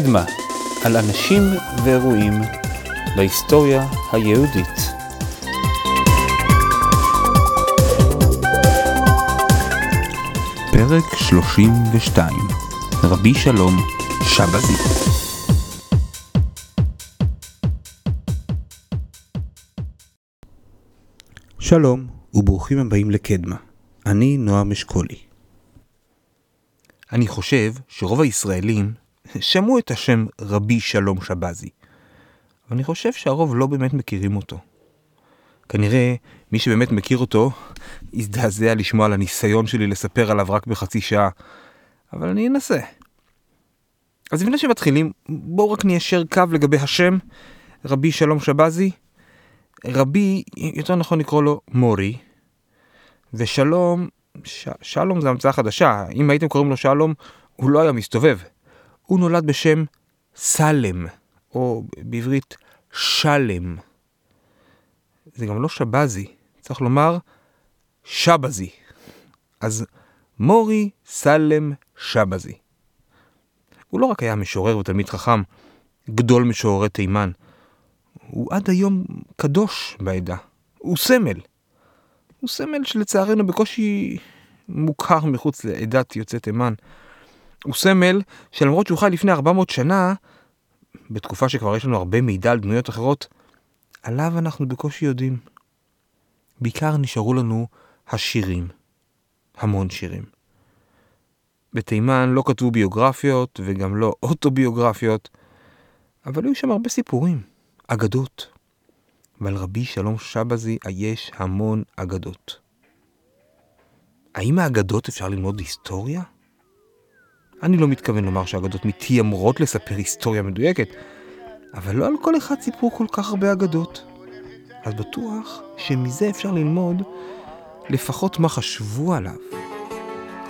קדמה, על אנשים ואירועים בהיסטוריה היהודית. פרק 32 רבי שלום שבזי שלום וברוכים הבאים לקדמה. אני נועם אשכולי. אני חושב שרוב הישראלים שמעו את השם רבי שלום שבזי, אבל אני חושב שהרוב לא באמת מכירים אותו. כנראה מי שבאמת מכיר אותו יזדעזע לשמוע על הניסיון שלי לספר עליו רק בחצי שעה, אבל אני אנסה. אז לפני שמתחילים, בואו רק ניישר קו לגבי השם רבי שלום שבזי. רבי, יותר נכון לקרוא לו מורי, ושלום, ש... שלום זה המצאה חדשה, אם הייתם קוראים לו שלום, הוא לא היה מסתובב. הוא נולד בשם סלם, או בעברית שלם. זה גם לא שבזי, צריך לומר שבזי. אז מורי סלם שבזי. הוא לא רק היה משורר ותלמיד חכם, גדול משוררי תימן, הוא עד היום קדוש בעדה. הוא סמל. הוא סמל שלצערנו בקושי מוכר מחוץ לעדת יוצאי תימן. הוא סמל שלמרות שהוא חי לפני 400 שנה, בתקופה שכבר יש לנו הרבה מידע על דמויות אחרות, עליו אנחנו בקושי יודעים. בעיקר נשארו לנו השירים. המון שירים. בתימן לא כתבו ביוגרפיות וגם לא אוטוביוגרפיות, אבל היו שם הרבה סיפורים, אגדות. ועל רבי שלום שבזי יש המון אגדות. האם מהאגדות אפשר ללמוד היסטוריה? אני לא מתכוון לומר שהאגדות מתיימרות לספר היסטוריה מדויקת, אבל לא על כל אחד סיפרו כל כך הרבה אגדות. אז בטוח שמזה אפשר ללמוד לפחות מה חשבו עליו.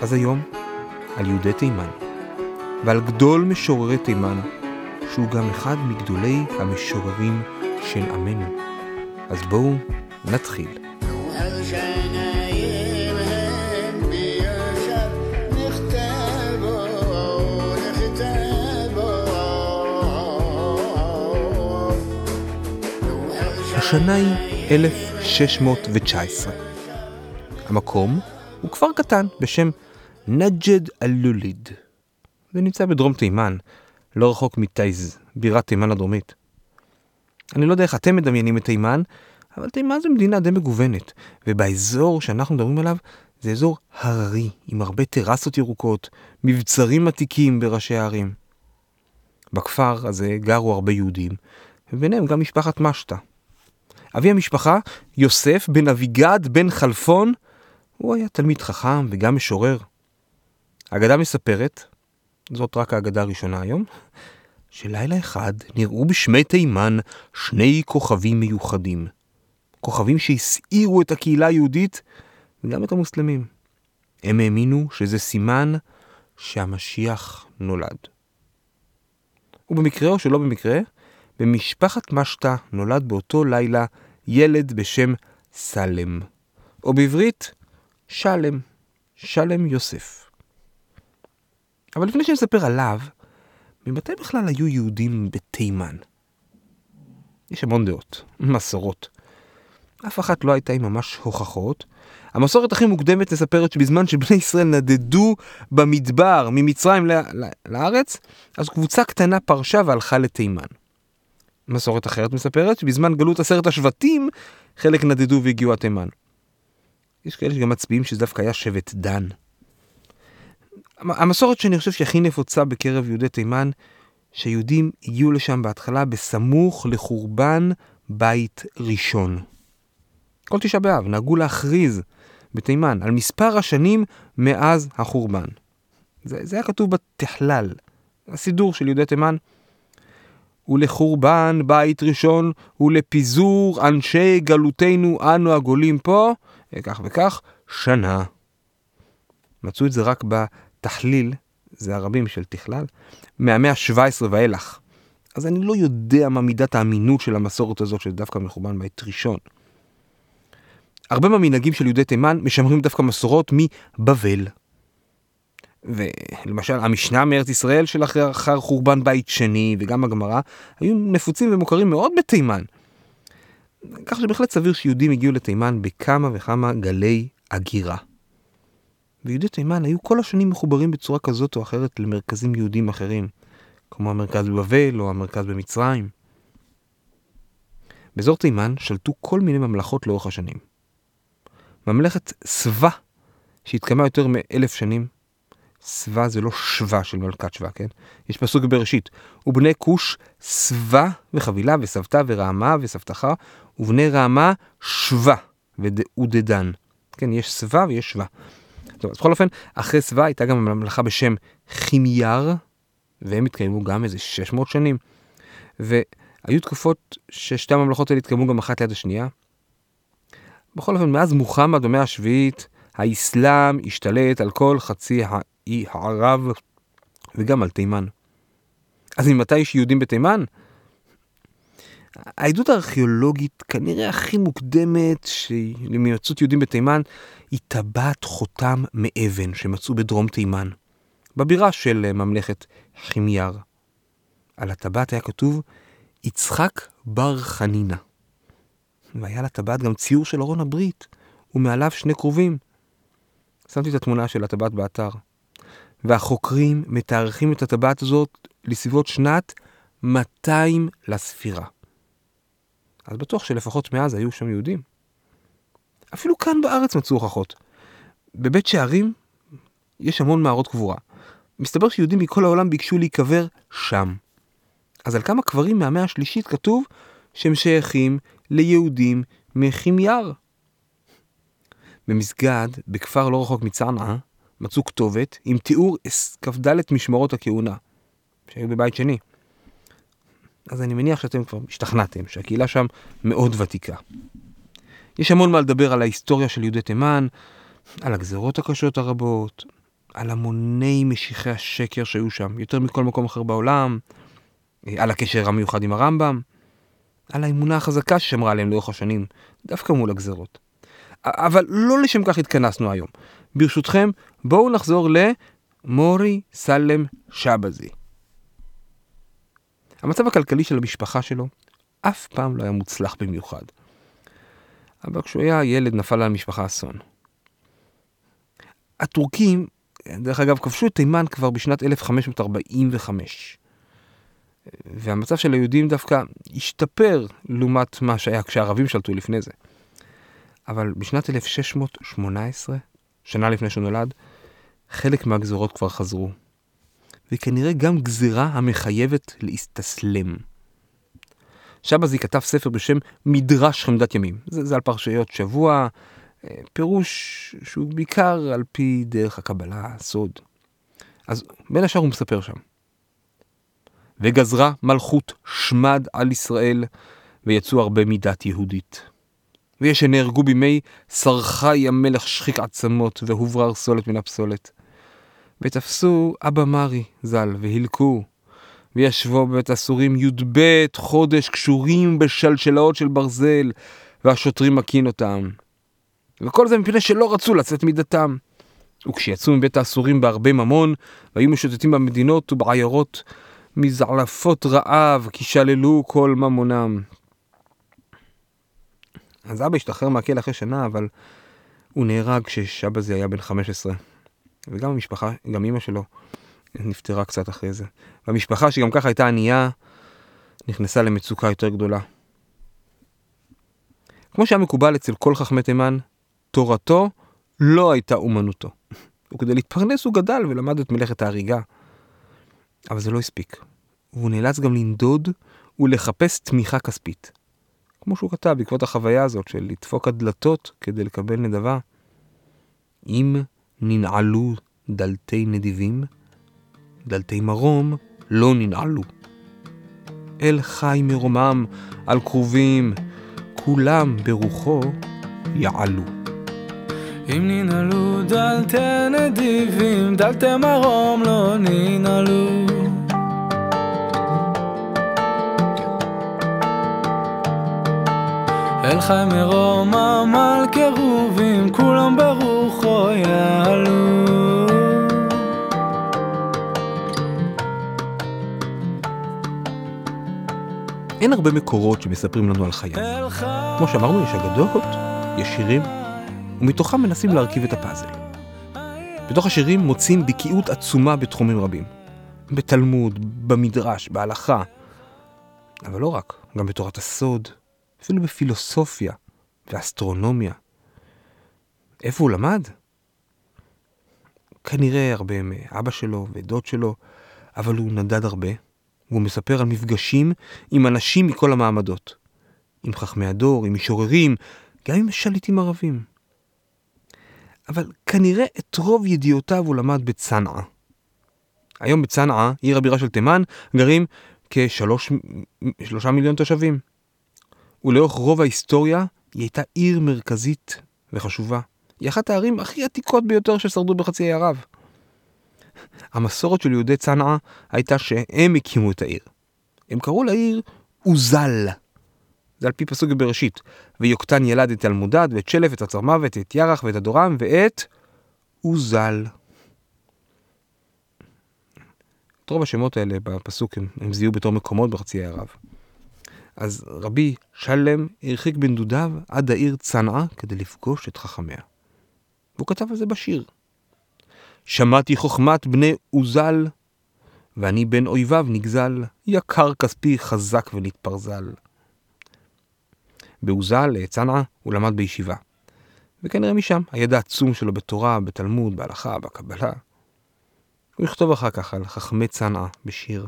אז היום, על יהודי תימן, ועל גדול משוררי תימן, שהוא גם אחד מגדולי המשוררים של עמנו. אז בואו נתחיל. השנה היא 1619. המקום הוא כפר קטן בשם נג'ד אל-לוליד. זה נמצא בדרום תימן, לא רחוק מטייז, בירת תימן הדרומית. אני לא יודע איך אתם מדמיינים את תימן, אבל תימן זו מדינה די מגוונת, ובאזור שאנחנו מדברים עליו זה אזור הררי, עם הרבה טרסות ירוקות, מבצרים עתיקים בראשי הערים. בכפר הזה גרו הרבה יהודים, וביניהם גם משפחת משתא. אבי המשפחה, יוסף בן אביגד בן חלפון, הוא היה תלמיד חכם וגם משורר. האגדה מספרת, זאת רק האגדה הראשונה היום, שלילה אחד נראו בשמי תימן שני כוכבים מיוחדים. כוכבים שהסעירו את הקהילה היהודית וגם את המוסלמים. הם האמינו שזה סימן שהמשיח נולד. ובמקרה או שלא במקרה, במשפחת משתא נולד באותו לילה ילד בשם סלם, או בעברית שלם, שלם יוסף. אבל לפני שנספר עליו, ממתי בכלל היו יהודים בתימן? יש המון דעות, מסורות. אף אחת לא הייתה עם ממש הוכחות. המסורת הכי מוקדמת מספרת שבזמן שבני ישראל נדדו במדבר ממצרים לארץ, אז קבוצה קטנה פרשה והלכה לתימן. מסורת אחרת מספרת שבזמן גלות עשרת השבטים, חלק נדדו והגיעו עד תימן. יש כאלה שגם מצביעים שזה דווקא היה שבט דן. המסורת שאני חושב שהכי נפוצה בקרב יהודי תימן, שהיהודים הגיעו לשם בהתחלה בסמוך לחורבן בית ראשון. כל תשעה באב נהגו להכריז בתימן על מספר השנים מאז החורבן. זה, זה היה כתוב בתכלל, הסידור של יהודי תימן. ולחורבן בית ראשון ולפיזור אנשי גלותנו אנו הגולים פה, כך וכך, שנה. מצאו את זה רק בתחליל, זה הרבים של תכלל, מהמאה ה-17 ואילך. אז אני לא יודע מה מידת האמינות של המסורת הזאת, שזה דווקא מחורבן בית ראשון. הרבה מהמנהגים של יהודי תימן משמרים דווקא מסורות מבבל. ולמשל המשנה מארץ ישראל של אחר חורבן בית שני וגם הגמרא היו נפוצים ומוכרים מאוד בתימן. כך שבהחלט סביר שיהודים הגיעו לתימן בכמה וכמה גלי הגירה. ויהודי תימן היו כל השנים מחוברים בצורה כזאת או אחרת למרכזים יהודים אחרים, כמו המרכז בבבל או המרכז במצרים. באזור תימן שלטו כל מיני ממלכות לאורך השנים. ממלכת סבא, שהתקיימה יותר מאלף שנים, סבא זה לא שווה של מלכת שווה, כן? יש פסוק בראשית, ובני כוש סבא וחבילה וסבתא ורעמה וסבתך, ובני רעמה שווה ודדן. כן, יש סבא ויש שווה. טוב, אז בכל אופן, אחרי סבא הייתה גם ממלכה בשם חימייר, והם התקיימו גם איזה 600 שנים. והיו תקופות ששתי הממלכות האלה התקיימו גם אחת ליד השנייה. בכל אופן, מאז מוחמד במאה השביעית, האסלאם השתלט על כל חצי האי הערב וגם על תימן. אז ממתי יש יהודים בתימן? העדות הארכיאולוגית כנראה הכי מוקדמת למצאות יהודים בתימן היא טבעת חותם מאבן שמצאו בדרום תימן, בבירה של ממלכת חימייר. על הטבעת היה כתוב יצחק בר חנינה. והיה לטבעת גם ציור של ארון הברית, ומעליו שני כרובים. שמתי את התמונה של הטבעת באתר. והחוקרים מתארכים את הטבעת הזאת לסביבות שנת 200 לספירה. אז בטוח שלפחות מאז היו שם יהודים. אפילו כאן בארץ מצאו הוכחות. בבית שערים יש המון מערות קבורה. מסתבר שיהודים מכל העולם ביקשו להיקבר שם. אז על כמה קברים מהמאה השלישית כתוב שהם שייכים ליהודים מחימייר. במסגד, בכפר לא רחוק מצרנעה, מצאו כתובת עם תיאור כ"ד משמרות הכהונה, שהיו בבית שני. אז אני מניח שאתם כבר השתכנעתם שהקהילה שם מאוד ותיקה. יש המון מה לדבר על ההיסטוריה של יהודי תימן, על הגזרות הקשות הרבות, על המוני משיחי השקר שהיו שם, יותר מכל מקום אחר בעולם, על הקשר המיוחד עם הרמב"ם, על האמונה החזקה ששמרה עליהם לאורך השנים, דווקא מול הגזרות. אבל לא לשם כך התכנסנו היום. ברשותכם, בואו נחזור למורי סלם שבזי. המצב הכלכלי של המשפחה שלו אף פעם לא היה מוצלח במיוחד. אבל כשהוא היה ילד נפל על המשפחה אסון. הטורקים, דרך אגב, כבשו את תימן כבר בשנת 1545. והמצב של היהודים דווקא השתפר לעומת מה שהיה כשהערבים שלטו לפני זה. אבל בשנת 1618, שנה לפני שהוא נולד, חלק מהגזרות כבר חזרו. וכנראה גם גזירה המחייבת להסתסלם. שבזי כתב ספר בשם מדרש חמדת ימים. זה, זה על פרשיות שבוע, אה, פירוש שהוא בעיקר על פי דרך הקבלה, הסוד. אז בין השאר הוא מספר שם. וגזרה מלכות שמד על ישראל, ויצאו הרבה מידת יהודית. ויש שנהרגו בימי סרחי המלך שחיק עצמות, והוברר סולת מן הפסולת. ותפסו אבא מרי ז"ל, והילקו, וישבו בבית הסורים י"ב חודש קשורים בשלשלאות של ברזל, והשוטרים מכין אותם. וכל זה מפני שלא רצו לצאת מדתם. וכשיצאו מבית האסורים בהרבה ממון, והיו משוטטים במדינות ובעיירות, מזעלפות רעב, כי שללו כל ממונם. אז אבא השתחרר מהכלא אחרי שנה, אבל הוא נהרג כששבזי היה בן 15. וגם המשפחה, גם אמא שלו, נפטרה קצת אחרי זה. והמשפחה, שגם ככה הייתה ענייה, נכנסה למצוקה יותר גדולה. כמו שהיה מקובל אצל כל חכמי תימן, תורתו לא הייתה אומנותו. וכדי להתפרנס הוא גדל ולמד את מלאכת ההריגה. אבל זה לא הספיק. והוא נאלץ גם לנדוד ולחפש תמיכה כספית. כמו שהוא כתב בעקבות החוויה הזאת של לדפוק הדלתות כדי לקבל נדבה. אם ננעלו דלתי נדיבים, דלתי מרום לא ננעלו. אל חי מרומם על כרובים, כולם ברוחו יעלו. אם ננעלו דלתי נדיבים, דלתי מרום לא ננעלו. אל חי מרום עמל קירובים, כולם ברוחו יעלו. אין הרבה מקורות שמספרים לנו על חייו. כמו שאמרנו, יש אגדות, יש שירים, ומתוכם מנסים להרכיב את הפאזל. בתוך השירים מוצאים בקיאות עצומה בתחומים רבים. בתלמוד, במדרש, בהלכה, אבל לא רק, גם בתורת הסוד, אפילו בפילוסופיה ואסטרונומיה. איפה הוא למד? כנראה הרבה מאבא שלו ודוד שלו, אבל הוא נדד הרבה, והוא מספר על מפגשים עם אנשים מכל המעמדות. עם חכמי הדור, עם משוררים, גם עם שליטים ערבים. אבל כנראה את רוב ידיעותיו הוא למד בצנעא. היום בצנעא, עיר הבירה של תימן, גרים כשלושה מיליון תושבים. ולאורך רוב ההיסטוריה היא הייתה עיר מרכזית וחשובה. היא אחת הערים הכי עתיקות ביותר ששרדו בחצי האי ערב. המסורת של יהודי צנעא הייתה שהם הקימו את העיר. הם קראו לעיר אוזל. זה על פי פסוק בראשית. ויוקטן ילד את אלמודד, ואת שלף, ואת הצרמוות, ואת ירח, ואת הדורם, ואת אוזל. את רוב השמות האלה בפסוק הם, הם זיהו בתור מקומות בחצי האי ערב. אז רבי שלם הרחיק בנדודיו עד העיר צנעא כדי לפגוש את חכמיה. והוא כתב על זה בשיר. שמעתי חוכמת בני עוזל, ואני בין אויביו נגזל, יקר כספי חזק ונתפרזל. בעוזל, צנעא, הוא למד בישיבה. וכנראה משם הידע העצום שלו בתורה, בתלמוד, בהלכה, בקבלה. הוא יכתוב אחר כך על חכמי צנעא בשיר.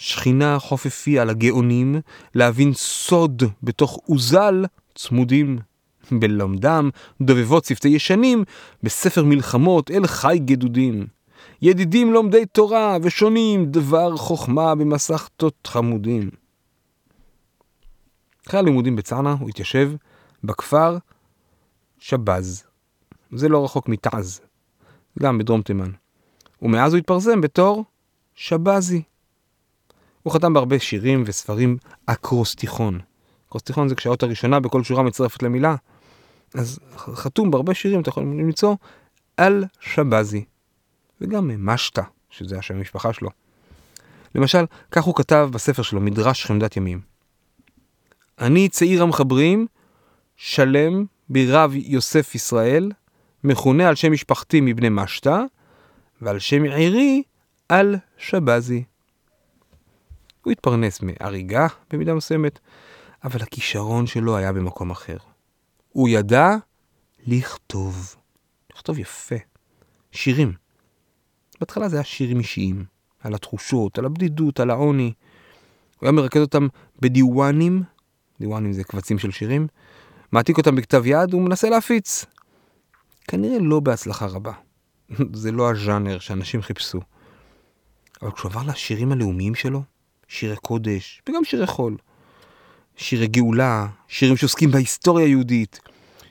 שכינה חופפי על הגאונים, להבין סוד בתוך עוזל צמודים. בלומדם דובבות שפתי ישנים, בספר מלחמות אל חי גדודים. ידידים לומדי תורה ושונים דבר חוכמה במסכתות חמודים. אחרי הלימודים בצענה הוא התיישב בכפר שבז. זה לא רחוק מתעז, גם בדרום תימן. ומאז הוא התפרסם בתור שבזי. הוא חתם בהרבה שירים וספרים אקרוסטיכון. אקרוסטיכון זה כשהאות הראשונה בכל שורה מצטרפת למילה. אז חתום בהרבה שירים, אתה יכול למצוא על שבזי. וגם משתא, שזה השם המשפחה שלו. למשל, כך הוא כתב בספר שלו, מדרש חמדת ימים. אני צעיר המחברים, שלם ברב יוסף ישראל, מכונה על שם משפחתי מבני משתא, ועל שם עירי על שבזי. הוא התפרנס מהריגה במידה מסוימת, אבל הכישרון שלו היה במקום אחר. הוא ידע לכתוב, לכתוב יפה, שירים. בהתחלה זה היה שירים אישיים, על התחושות, על הבדידות, על העוני. הוא היה מרכז אותם בדיוואנים, דיוואנים זה קבצים של שירים, מעתיק אותם בכתב יד ומנסה להפיץ. כנראה לא בהצלחה רבה. זה לא הז'אנר שאנשים חיפשו. אבל כשהוא עבר לשירים הלאומיים שלו, שירי קודש וגם שירי חול, שירי גאולה, שירים שעוסקים בהיסטוריה היהודית,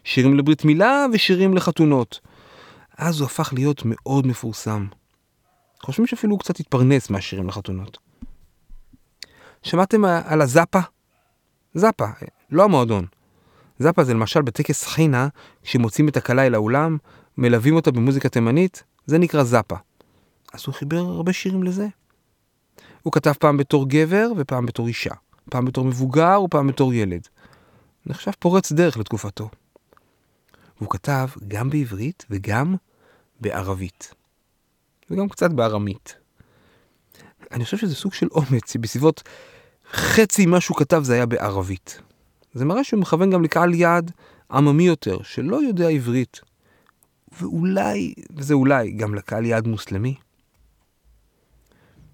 שירים לברית מילה ושירים לחתונות. אז הוא הפך להיות מאוד מפורסם. חושבים שאפילו הוא קצת התפרנס מהשירים לחתונות. שמעתם על הזאפה? זאפה, לא המועדון. זאפה זה למשל בטקס חינה, כשמוצאים את הכלה אל האולם, מלווים אותה במוזיקה תימנית, זה נקרא זאפה. אז הוא חיבר הרבה שירים לזה. הוא כתב פעם בתור גבר ופעם בתור אישה. פעם בתור מבוגר ופעם בתור ילד. נחשב פורץ דרך לתקופתו. והוא כתב גם בעברית וגם בערבית. וגם קצת בארמית. אני חושב שזה סוג של אומץ, בסביבות חצי ממה שהוא כתב זה היה בערבית. זה מראה שהוא מכוון גם לקהל יעד עממי יותר, שלא יודע עברית. ואולי, וזה אולי, גם לקהל יעד מוסלמי.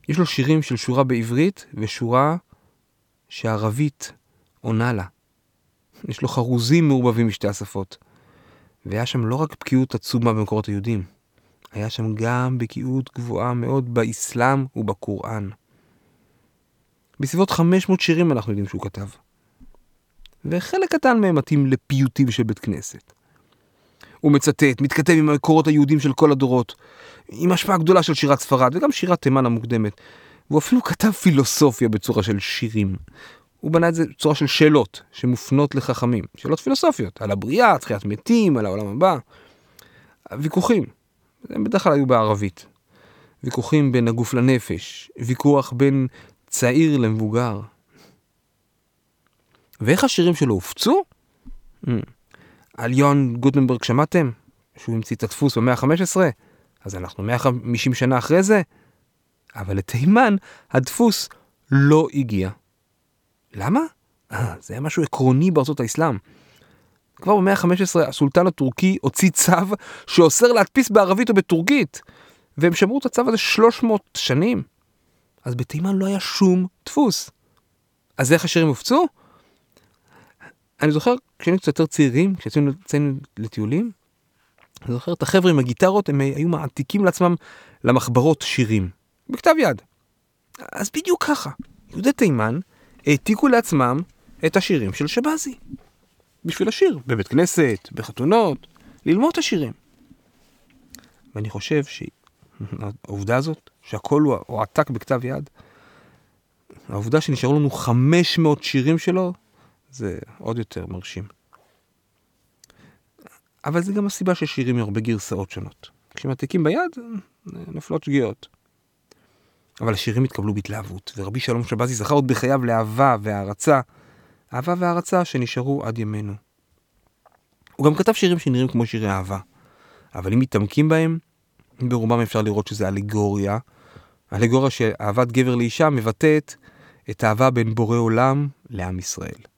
יש לו שירים של שורה בעברית ושורה שערבית עונה לה. יש לו חרוזים מעורבבים משתי השפות. והיה שם לא רק בקיאות עצומה במקורות היהודים, היה שם גם בקיאות גבוהה מאוד באסלאם ובקוראן. בסביבות 500 שירים אנחנו יודעים שהוא כתב. וחלק קטן מהם מתאים לפיוטים של בית כנסת. הוא מצטט, מתכתב עם המקורות היהודים של כל הדורות, עם השפעה גדולה של שירת ספרד וגם שירת תימן המוקדמת. והוא אפילו כתב פילוסופיה בצורה של שירים. הוא בנה את זה בצורה של שאלות שמופנות לחכמים, שאלות פילוסופיות, על הבריאה, תחיית מתים, על העולם הבא. ויכוחים, הם בדרך כלל היו בערבית. ויכוחים בין הגוף לנפש, ויכוח בין צעיר למבוגר, ואיך השירים שלו הופצו? Mm. על יוהאן גוטנברג שמעתם? שהוא המציא את הדפוס במאה ה-15? אז אנחנו 150 שנה אחרי זה? אבל לתימן הדפוס לא הגיע. למה? אה, זה היה משהו עקרוני בארצות האסלאם. כבר במאה ה-15 הסולטן הטורקי הוציא צו שאוסר להדפיס בערבית או בטורקית, והם שמרו את הצו הזה 300 שנים. אז בתימן לא היה שום דפוס. אז איך השירים הופצו? אני זוכר כשהיינו קצת יותר צעירים, כשיצאנו לטיולים, אני זוכר את החבר'ה עם הגיטרות, הם היו מעתיקים לעצמם למחברות שירים, בכתב יד. אז בדיוק ככה, יהודי תימן העתיקו לעצמם את השירים של שבזי. בשביל השיר, בבית כנסת, בחתונות, ללמוד את השירים. ואני חושב שהעובדה הזאת, שהכל הוא הועתק בכתב יד, העובדה שנשארו לנו 500 שירים שלו, זה עוד יותר מרשים. אבל זה גם הסיבה ששירים הרבה גרסאות שונות. כשמעתיקים ביד, נופלות שגיאות. אבל השירים התקבלו בהתלהבות, ורבי שלום שבזי זכה עוד בחייו לאהבה והערצה, אהבה והערצה שנשארו עד ימינו. הוא גם כתב שירים שנראים כמו שירי אהבה, אבל אם מתעמקים בהם, ברובם אפשר לראות שזה אלגוריה. אלגוריה שאהבת גבר לאישה מבטאת את האהבה בין בורא עולם לעם ישראל.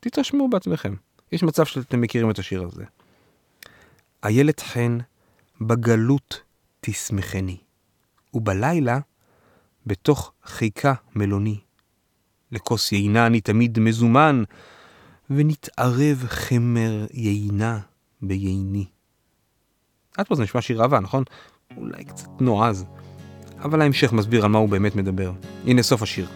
תתרשמו בעצמכם, יש מצב שאתם מכירים את השיר הזה. איילת חן, בגלות תשמחני, ובלילה, בתוך חיקה מלוני. לכוס יינה אני תמיד מזומן, ונתערב חמר יינה בייני. עד פה זה נשמע שיר אהבה, נכון? אולי קצת נועז. אבל ההמשך מסביר על מה הוא באמת מדבר. הנה סוף השיר.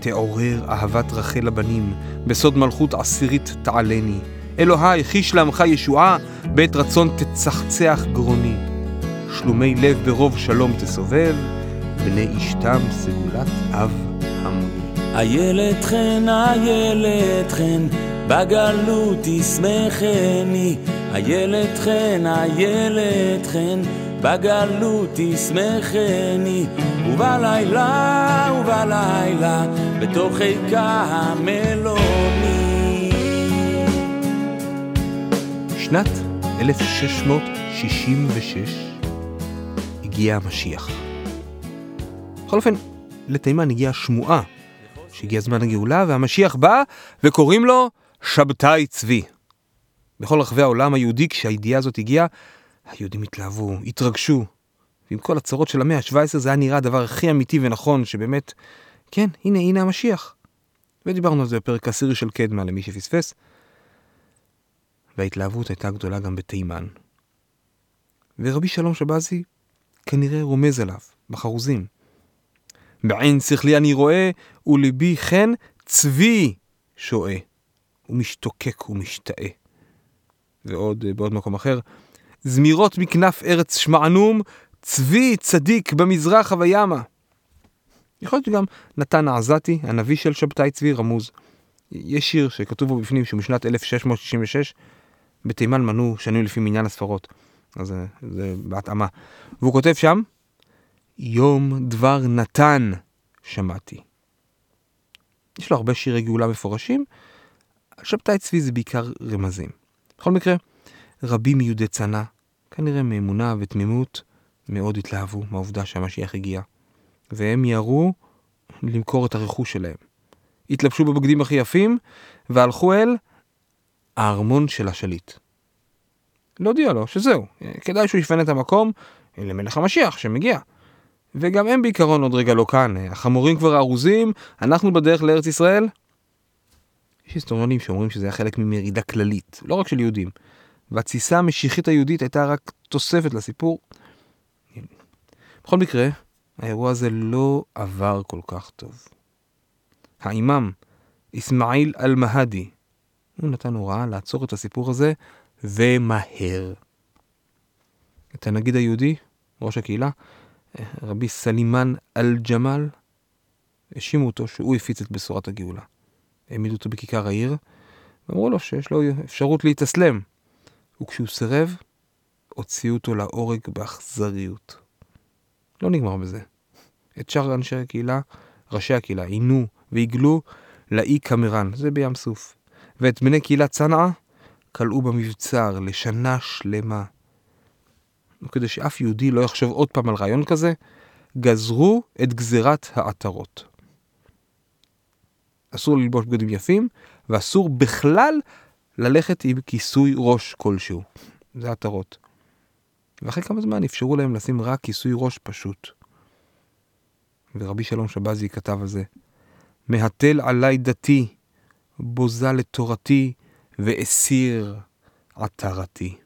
תעורר אהבת רחל לבנים, בסוד מלכות עשירית תעלני. אלוהי, חיש לעמך ישועה, בעת רצון תצחצח גרוני. שלומי לב ברוב שלום תסובב, בני אשתם סגולת אב המוני. איילת חן, איילת חן, בגלות תשמחני. איילת חן, איילת חן, בגלות תשמחני. ובלילה, ובלילה, בתוך חיקה המלוני. שנת 1666 הגיע המשיח. בכל אופן, לתימן הגיעה שמועה שהגיע זמן הגאולה והמשיח בא וקוראים לו שבתאי צבי. בכל רחבי העולם היהודי כשהידיעה הזאת הגיעה, היהודים התלהבו, התרגשו. ועם כל הצרות של המאה ה-17 זה היה נראה הדבר הכי אמיתי ונכון, שבאמת, כן, הנה, הנה המשיח. ודיברנו על זה בפרק עשירי של קדמה למי שפספס. וההתלהבות הייתה גדולה גם בתימן. ורבי שלום שבזי כנראה רומז עליו, בחרוזים. בעין שכלי אני רואה, ולבי חן צבי שועה. הוא משתוקק ומשתאה. ועוד, בעוד מקום אחר, זמירות מכנף ארץ שמענום, צבי צדיק במזרח הווימה. יכול להיות שגם נתן העזתי, הנביא של שבתאי צבי, רמוז. יש שיר שכתוב בו בפנים שהוא משנת 1666, בתימן מנו שנים לפי מניין הספרות. אז זה, זה בהתאמה. והוא כותב שם, יום דבר נתן שמעתי. יש לו הרבה שירי גאולה מפורשים, שבתאי צבי זה בעיקר רמזים. בכל מקרה, רבים מיהודי צנע, כנראה מאמונה ותמימות, מאוד התלהבו מהעובדה שהמשיח הגיע, והם מיהרו למכור את הרכוש שלהם. התלבשו בבגדים הכי יפים, והלכו אל הארמון של השליט. להודיע לו שזהו, כדאי שהוא יפנה את המקום למלך המשיח שמגיע. וגם הם בעיקרון עוד רגע לא כאן, החמורים כבר ארוזים, אנחנו בדרך לארץ ישראל. יש היסטוריונים שאומרים שזה היה חלק ממרידה כללית, לא רק של יהודים. והתסיסה המשיחית היהודית הייתה רק תוספת לסיפור. בכל מקרה, האירוע הזה לא עבר כל כך טוב. האימאם, אסמאעיל אל-מהדי, הוא נתן הוראה לעצור את הסיפור הזה, ומהר. את הנגיד היהודי, ראש הקהילה, רבי סלימן אל-ג'מאל, האשימו אותו שהוא הפיץ את בשורת הגאולה. העמידו אותו בכיכר העיר, ואמרו לו שיש לו אפשרות להתאסלם. וכשהוא סירב, הוציאו אותו להורג באכזריות. לא נגמר בזה. את שאר אנשי הקהילה, ראשי הקהילה, עינו ועיגלו לאי קמרן, זה בים סוף. ואת בני קהילת צנעא כלאו במבצר לשנה שלמה. וכדי שאף יהודי לא יחשוב עוד פעם על רעיון כזה, גזרו את גזירת העטרות. אסור ללבוש בגדים יפים, ואסור בכלל ללכת עם כיסוי ראש כלשהו. זה עטרות. ואחרי כמה זמן אפשרו להם לשים רק כיסוי ראש פשוט. ורבי שלום שבזי כתב על זה: מהתל עלי דתי, בוזה לתורתי, ואסיר עטרתי.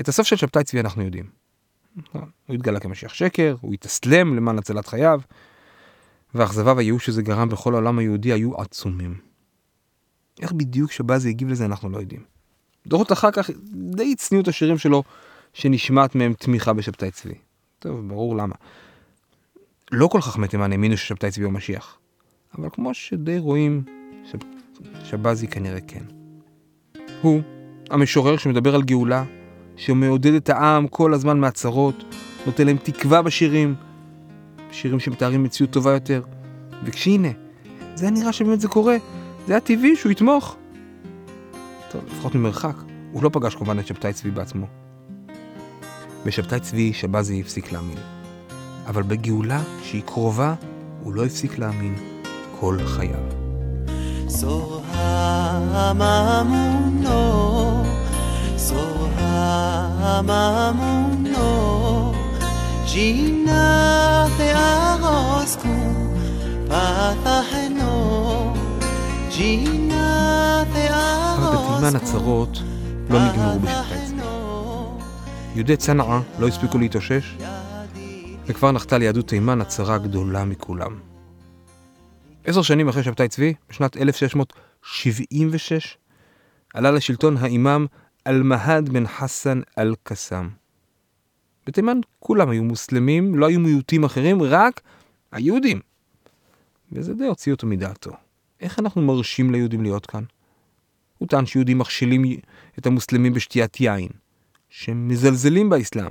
את הסוף של שבתאי צבי אנחנו יודעים. הוא התגלה כמשיח שקר, הוא התאסלם למען הצלת חייו, והאכזבה והייאוש שזה גרם בכל העולם היהודי היו עצומים. איך בדיוק שבזי הגיב לזה אנחנו לא יודעים. דורות אחר כך די הצניעו את השירים שלו שנשמעת מהם תמיכה בשבתאי צבי. טוב, ברור למה. לא כל חכמי תימן האמינו ששבתאי צבי הוא משיח. אבל כמו שדי רואים, שב... שבזי כנראה כן. הוא, המשורר שמדבר על גאולה, שמעודד את העם כל הזמן מהצהרות, נותן להם תקווה בשירים, שירים שמתארים מציאות טובה יותר. וכשהנה, זה היה נראה שבאמת זה קורה, זה היה טבעי שהוא יתמוך. טוב, לפחות ממרחק, הוא לא פגש כמובן את שבתאי צבי בעצמו. בשבתאי צבי שבזי הפסיק להאמין. אבל בגאולה שהיא קרובה, הוא לא הפסיק להאמין כל חייו. So amamuno Gina te אבל בתימן הצרות לא נגמרו בשבחי צבי. יהודי צנעא לא הספיקו להתאושש, וכבר נחתה ליהדות תימן הצרה הגדולה מכולם. עשר שנים אחרי שבתאי צבי, בשנת 1676, עלה לשלטון האימאם אל-מהד בן חסן אל-קסאם. בתימן כולם היו מוסלמים, לא היו מיעוטים אחרים, רק היהודים. וזה די הוציא אותו מדעתו. איך אנחנו מרשים ליהודים להיות כאן? הוא טען שיהודים מכשילים את המוסלמים בשתיית יין, שהם מזלזלים באסלאם.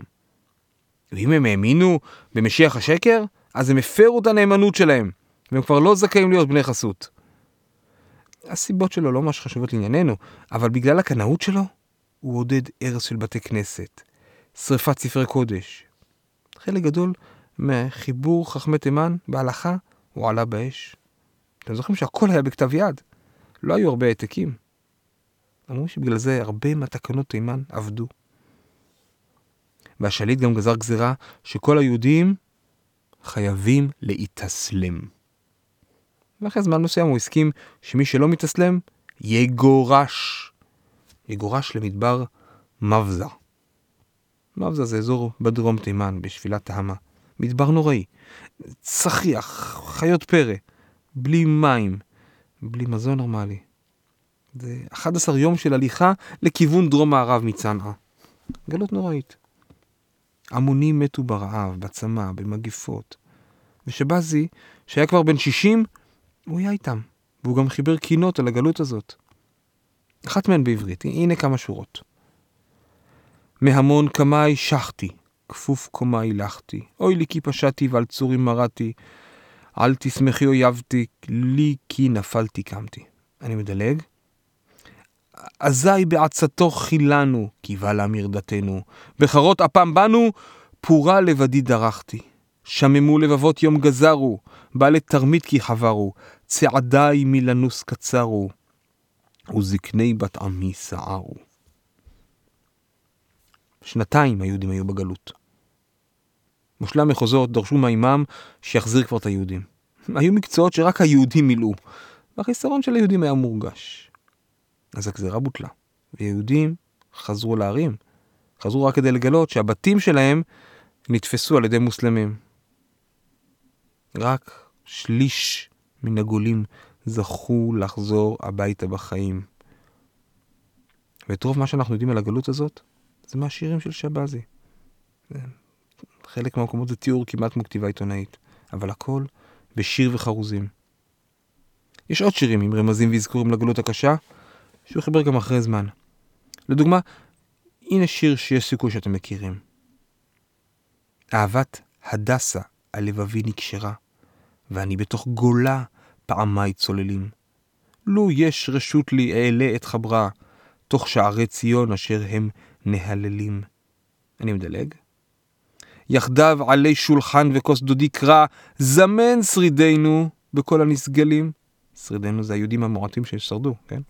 ואם הם האמינו במשיח השקר, אז הם הפרו את הנאמנות שלהם, והם כבר לא זכאים להיות בני חסות. הסיבות שלו לא ממש חשובות לענייננו, אבל בגלל הקנאות שלו, הוא עודד הרס של בתי כנסת, שריפת ספרי קודש. חלק גדול מחיבור חכמי תימן בהלכה הוא עלה באש. אתם זוכרים שהכל היה בכתב יד, לא היו הרבה העתקים. אמרו שבגלל זה הרבה מהתקנות תימן עבדו. והשליט גם גזר גזירה שכל היהודים חייבים להתאסלם. ואחרי זמן מסוים הוא הסכים שמי שלא מתאסלם יגורש יגורש למדבר מבזה. מבזה זה אזור בדרום תימן, בשפילת תהמה. מדבר נוראי. צחיח, חיות פרא, בלי מים, בלי מזון נורמלי. זה 11 יום של הליכה לכיוון דרום מערב מצנעא. גלות נוראית. המונים מתו ברעב, בצמא, במגיפות. ושבזי, שהיה כבר בן 60, הוא היה איתם, והוא גם חיבר קינות על הגלות הזאת. אחת מהן בעברית, הנה כמה שורות. מהמון קמאי שחתי, כפוף קומאי לכתי, אוי לי כי פשעתי ועל צורי מרדתי, אל תשמחי אויבתי, לי כי נפלתי קמתי. אני מדלג. אזי בעצתו חילנו, קיווה לה מרדתנו, בחרות אפם בנו, פורה לבדי דרכתי. שממו לבבות יום גזרו, בעלי תרמית כי חברו, צעדיי מלנוס קצרו, וזקני בת עמי סערו. שנתיים היהודים היו בגלות. מושלי המחוזות דרשו מהאימאם שיחזיר כבר את היהודים. היו מקצועות שרק היהודים מילאו, והחיסרון של היהודים היה מורגש. אז הגזירה בוטלה, ויהודים חזרו לערים. חזרו רק כדי לגלות שהבתים שלהם נתפסו על ידי מוסלמים. רק שליש מן הגולים זכו לחזור הביתה בחיים. ואת רוב מה שאנחנו יודעים על הגלות הזאת, זה מהשירים של שבזי. חלק מהמקומות זה תיאור כמעט כמו כתיבה עיתונאית, אבל הכל בשיר וחרוזים. יש עוד שירים עם רמזים ואזכורים לגלות הקשה, שהוא חיבר גם אחרי זמן. לדוגמה, הנה שיר שיש סיכוי שאתם מכירים. אהבת הדסה על לבבי נקשרה, ואני בתוך גולה פעמי צוללים. לו יש רשות לי אעלה את חברה, תוך שערי ציון אשר הם נהללים. אני מדלג. יחדיו עלי שולחן וכוס דודי קרא, זמן שרידינו בכל הנסגלים. שרידינו זה היהודים המועטים ששרדו, כן?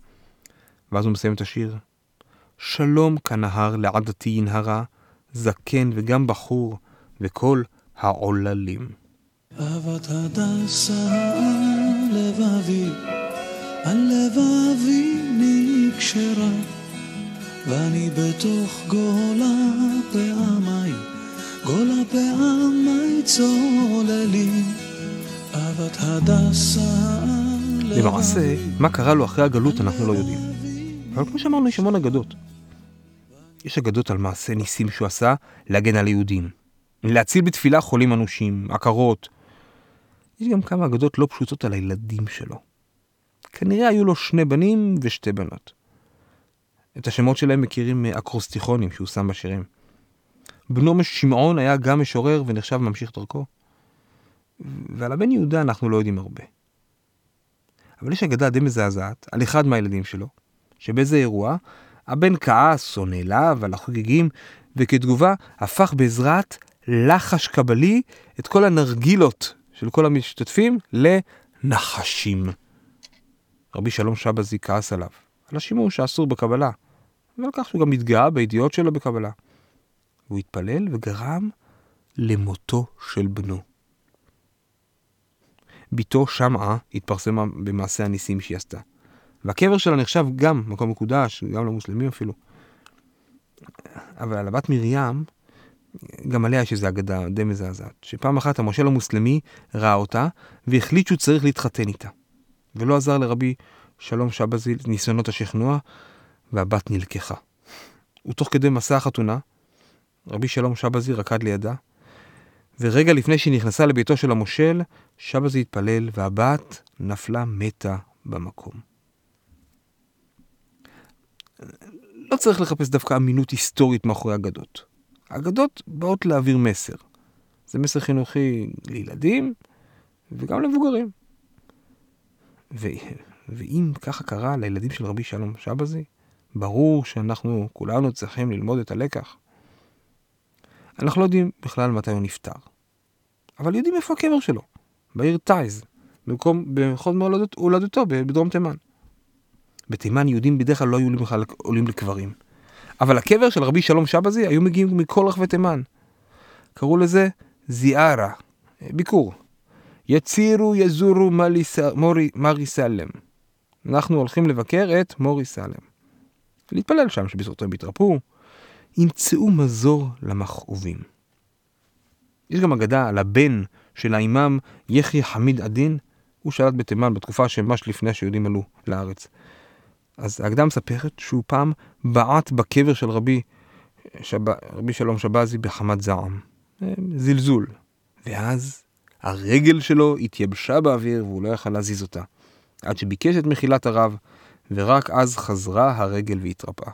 ואז הוא מסיים את השיר. שלום כנהר לעדתי ינהרה, זקן וגם בחור, וכל העוללים. אהבת הדסה לבבי, על לבבי נקשרה, ואני בתוך גולה פעמי, גולה פעמי צוללים, אהבת הדסה. למעשה, מה קרה לו אחרי הגלות אנחנו לא יודעים. אבל כמו שאמרנו, יש המון אגדות. יש אגדות על מעשה ניסים שהוא עשה להגן על היהודים. להציל בתפילה חולים אנושים, עקרות. יש גם כמה אגדות לא פשוטות על הילדים שלו. כנראה היו לו שני בנים ושתי בנות. את השמות שלהם מכירים מאקרוסטיכונים שהוא שם בשירים. בנו שמעון היה גם משורר ונחשב ממשיך דרכו. ועל הבן יהודה אנחנו לא יודעים הרבה. אבל יש אגדה די מזעזעת על אחד מהילדים שלו, שבאיזה אירוע הבן כעס או נעלב על החוגגים, וכתגובה הפך בעזרת לחש קבלי את כל הנרגילות של כל המשתתפים לנחשים. רבי שלום שבזי כעס עליו, על השימוש האסור בקבלה, ועל כך שהוא גם התגאה בידיעות שלו בקבלה. הוא התפלל וגרם למותו של בנו. בתו שמעה התפרסמה במעשה הניסים שהיא עשתה. והקבר שלה נחשב גם מקום מקודש, גם למוסלמים אפילו. אבל על הבת מרים, גם עליה יש איזו אגדה די מזעזעת, שפעם אחת המושל המוסלמי ראה אותה והחליט שהוא צריך להתחתן איתה. ולא עזר לרבי שלום שבזי ניסיונות השכנוע, והבת נלקחה. ותוך כדי מסע החתונה, רבי שלום שבזי רקד לידה, ורגע לפני שהיא נכנסה לביתו של המושל, שבזי התפלל והבת נפלה מתה במקום. לא צריך לחפש דווקא אמינות היסטורית מאחורי אגדות. אגדות באות להעביר מסר. זה מסר חינוכי לילדים וגם למבוגרים. ו... ואם ככה קרה לילדים של רבי שלום שבזי, ברור שאנחנו כולנו צריכים ללמוד את הלקח. אנחנו לא יודעים בכלל מתי הוא נפטר. אבל יודעים איפה הקבר שלו, בעיר טייז, במקום, בחוד הולדתו בדרום תימן. בתימן יהודים בדרך כלל לא היו בכלל עולים לקברים. אבל הקבר של רבי שלום שבזי היו מגיעים מכל רחבי תימן. קראו לזה זיארה, ביקור. יצירו יזורו מורי, מרי סלם. אנחנו הולכים לבקר את מורי סלם. להתפלל שם שבזכותו הם יתרפאו. ימצאו מזור למכאובים. יש גם אגדה על הבן של האימאם יחי חמיד עדין, הוא שלט בתימן בתקופה שממש לפני שיהודים עלו לארץ. אז האגדה מספרת שהוא פעם בעט בקבר של רבי, שב... רבי שלום שבזי בחמת זעם. אה, זלזול. ואז הרגל שלו התייבשה באוויר והוא לא יכל להזיז אותה. עד שביקש את מחילת הרב, ורק אז חזרה הרגל והתרפאה.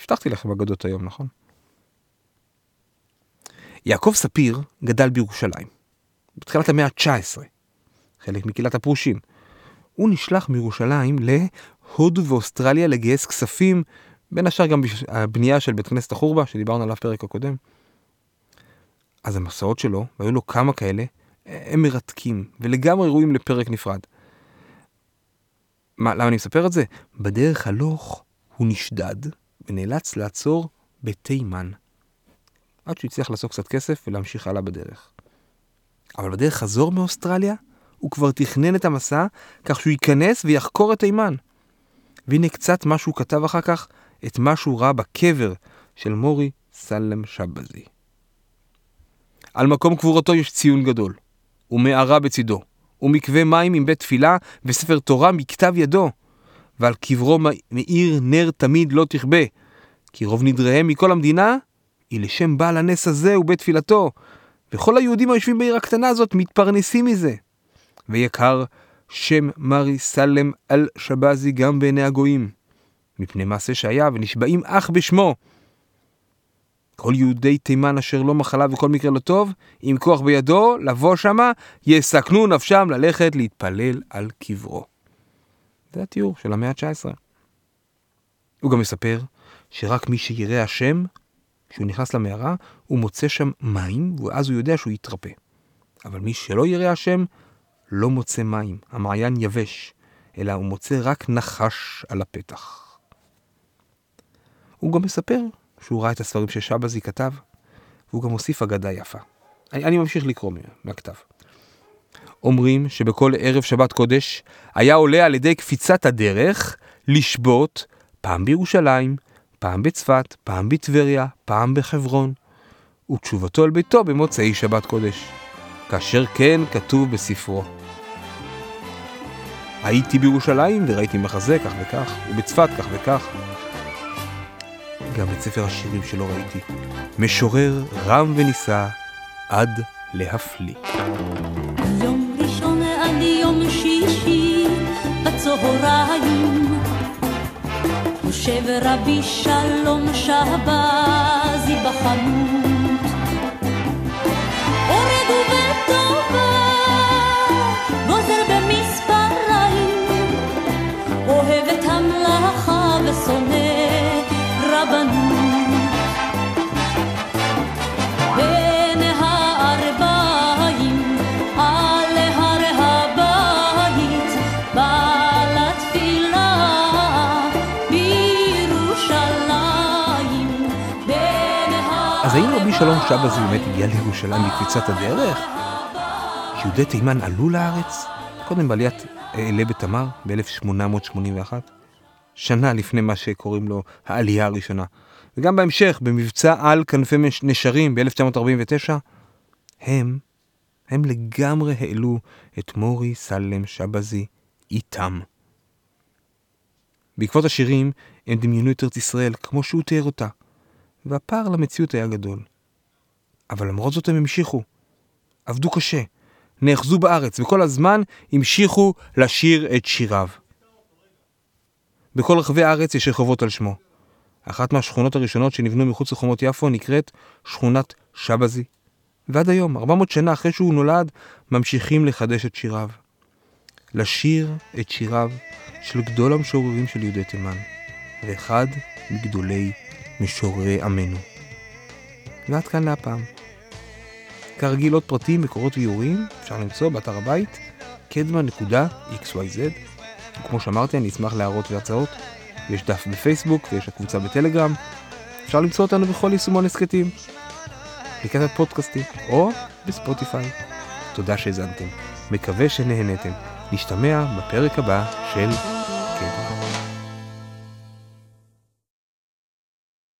הבטחתי לכם אגדות היום, נכון? יעקב ספיר גדל בירושלים, בתחילת המאה ה-19, חלק מקהילת הפרושים. הוא נשלח מירושלים להודו ואוסטרליה לגייס כספים, בין השאר גם הבנייה של בית כנסת החורבה, שדיברנו עליו פרק הקודם. אז המסעות שלו, והיו לו כמה כאלה, הם מרתקים, ולגמרי ראויים לפרק נפרד. מה, למה אני מספר את זה? בדרך הלוך הוא נשדד, ונאלץ לעצור בתימן. עד שהוא הצליח לעשות קצת כסף ולהמשיך הלאה בדרך. אבל בדרך חזור מאוסטרליה, הוא כבר תכנן את המסע כך שהוא ייכנס ויחקור את תימן. והנה קצת מה שהוא כתב אחר כך, את מה שהוא ראה בקבר של מורי סלם שבזי. על מקום קבורתו יש ציון גדול, ומערה בצידו, ומקווה מים עם בית תפילה, וספר תורה מכתב ידו, ועל קברו מאיר נר תמיד לא תכבה, כי רוב נדריהם מכל המדינה היא לשם בעל הנס הזה ובית תפילתו, וכל היהודים היושבים בעיר הקטנה הזאת מתפרנסים מזה. ויקר שם מרי סלם אל שבזי גם בעיני הגויים, מפני מעשה שהיה ונשבעים אך בשמו. כל יהודי תימן אשר לא מחלה וכל מקרה לא טוב, עם כוח בידו, לבוא שמה, יסכנו נפשם ללכת להתפלל על קברו. זה התיאור של המאה ה-19. הוא גם מספר שרק מי שירא השם, כשהוא נכנס למערה, הוא מוצא שם מים, ואז הוא יודע שהוא יתרפא. אבל מי שלא ירא השם, לא מוצא מים, המעיין יבש, אלא הוא מוצא רק נחש על הפתח. הוא גם מספר שהוא ראה את הספרים ששבזי כתב, והוא גם הוסיף אגדה יפה. אני, אני ממשיך לקרוא מהכתב. אומרים שבכל ערב שבת קודש היה עולה על ידי קפיצת הדרך לשבות פעם בירושלים, פעם בצפת, פעם בטבריה, פעם בחברון, ותשובתו אל ביתו במוצאי שבת קודש, כאשר כן כתוב בספרו. הייתי בירושלים וראיתי מחזה כך וכך, ובצפת כך וכך. גם את ספר השירים שלו ראיתי, משורר רם ונישא עד להפליא. יום ראשון עד יום שישי יושב רבי שלום שבזי בחנות שלום שבזי באמת הגיע לירושלים בקפיצת הדרך? שיהודי תימן עלו לארץ? קודם בעליית אלה בתמר ב-1881, שנה לפני מה שקוראים לו העלייה הראשונה. וגם בהמשך, במבצע על כנפי נשרים ב-1949, הם, הם לגמרי העלו את מורי סלם שבזי איתם. בעקבות השירים, הם דמיינו את ארץ ישראל כמו שהוא תיאר אותה, והפער למציאות היה גדול. אבל למרות זאת הם המשיכו. עבדו קשה, נאחזו בארץ, וכל הזמן המשיכו לשיר את שיריו. בכל רחבי הארץ יש רחובות על שמו. אחת מהשכונות הראשונות שנבנו מחוץ לחומות יפו נקראת שכונת שבזי. ועד היום, 400 שנה אחרי שהוא נולד, ממשיכים לחדש את שיריו. לשיר את שיריו של גדול המשוררים של יהודי תימן, ואחד מגדולי משוררי עמנו. ועד כאן להפעם. כרגיל עוד פרטים, מקורות ואיורים אפשר למצוא באתר הבית קדמה.xyz וכמו שאמרתי אני אשמח להערות והצעות. יש דף בפייסבוק ויש הקבוצה בטלגרם. אפשר למצוא אותנו בכל יישומון הסכתים אפליקציית פודקאסטים או בספוטיפיי. תודה שהאזנתם. מקווה שנהנתם. נשתמע בפרק הבא של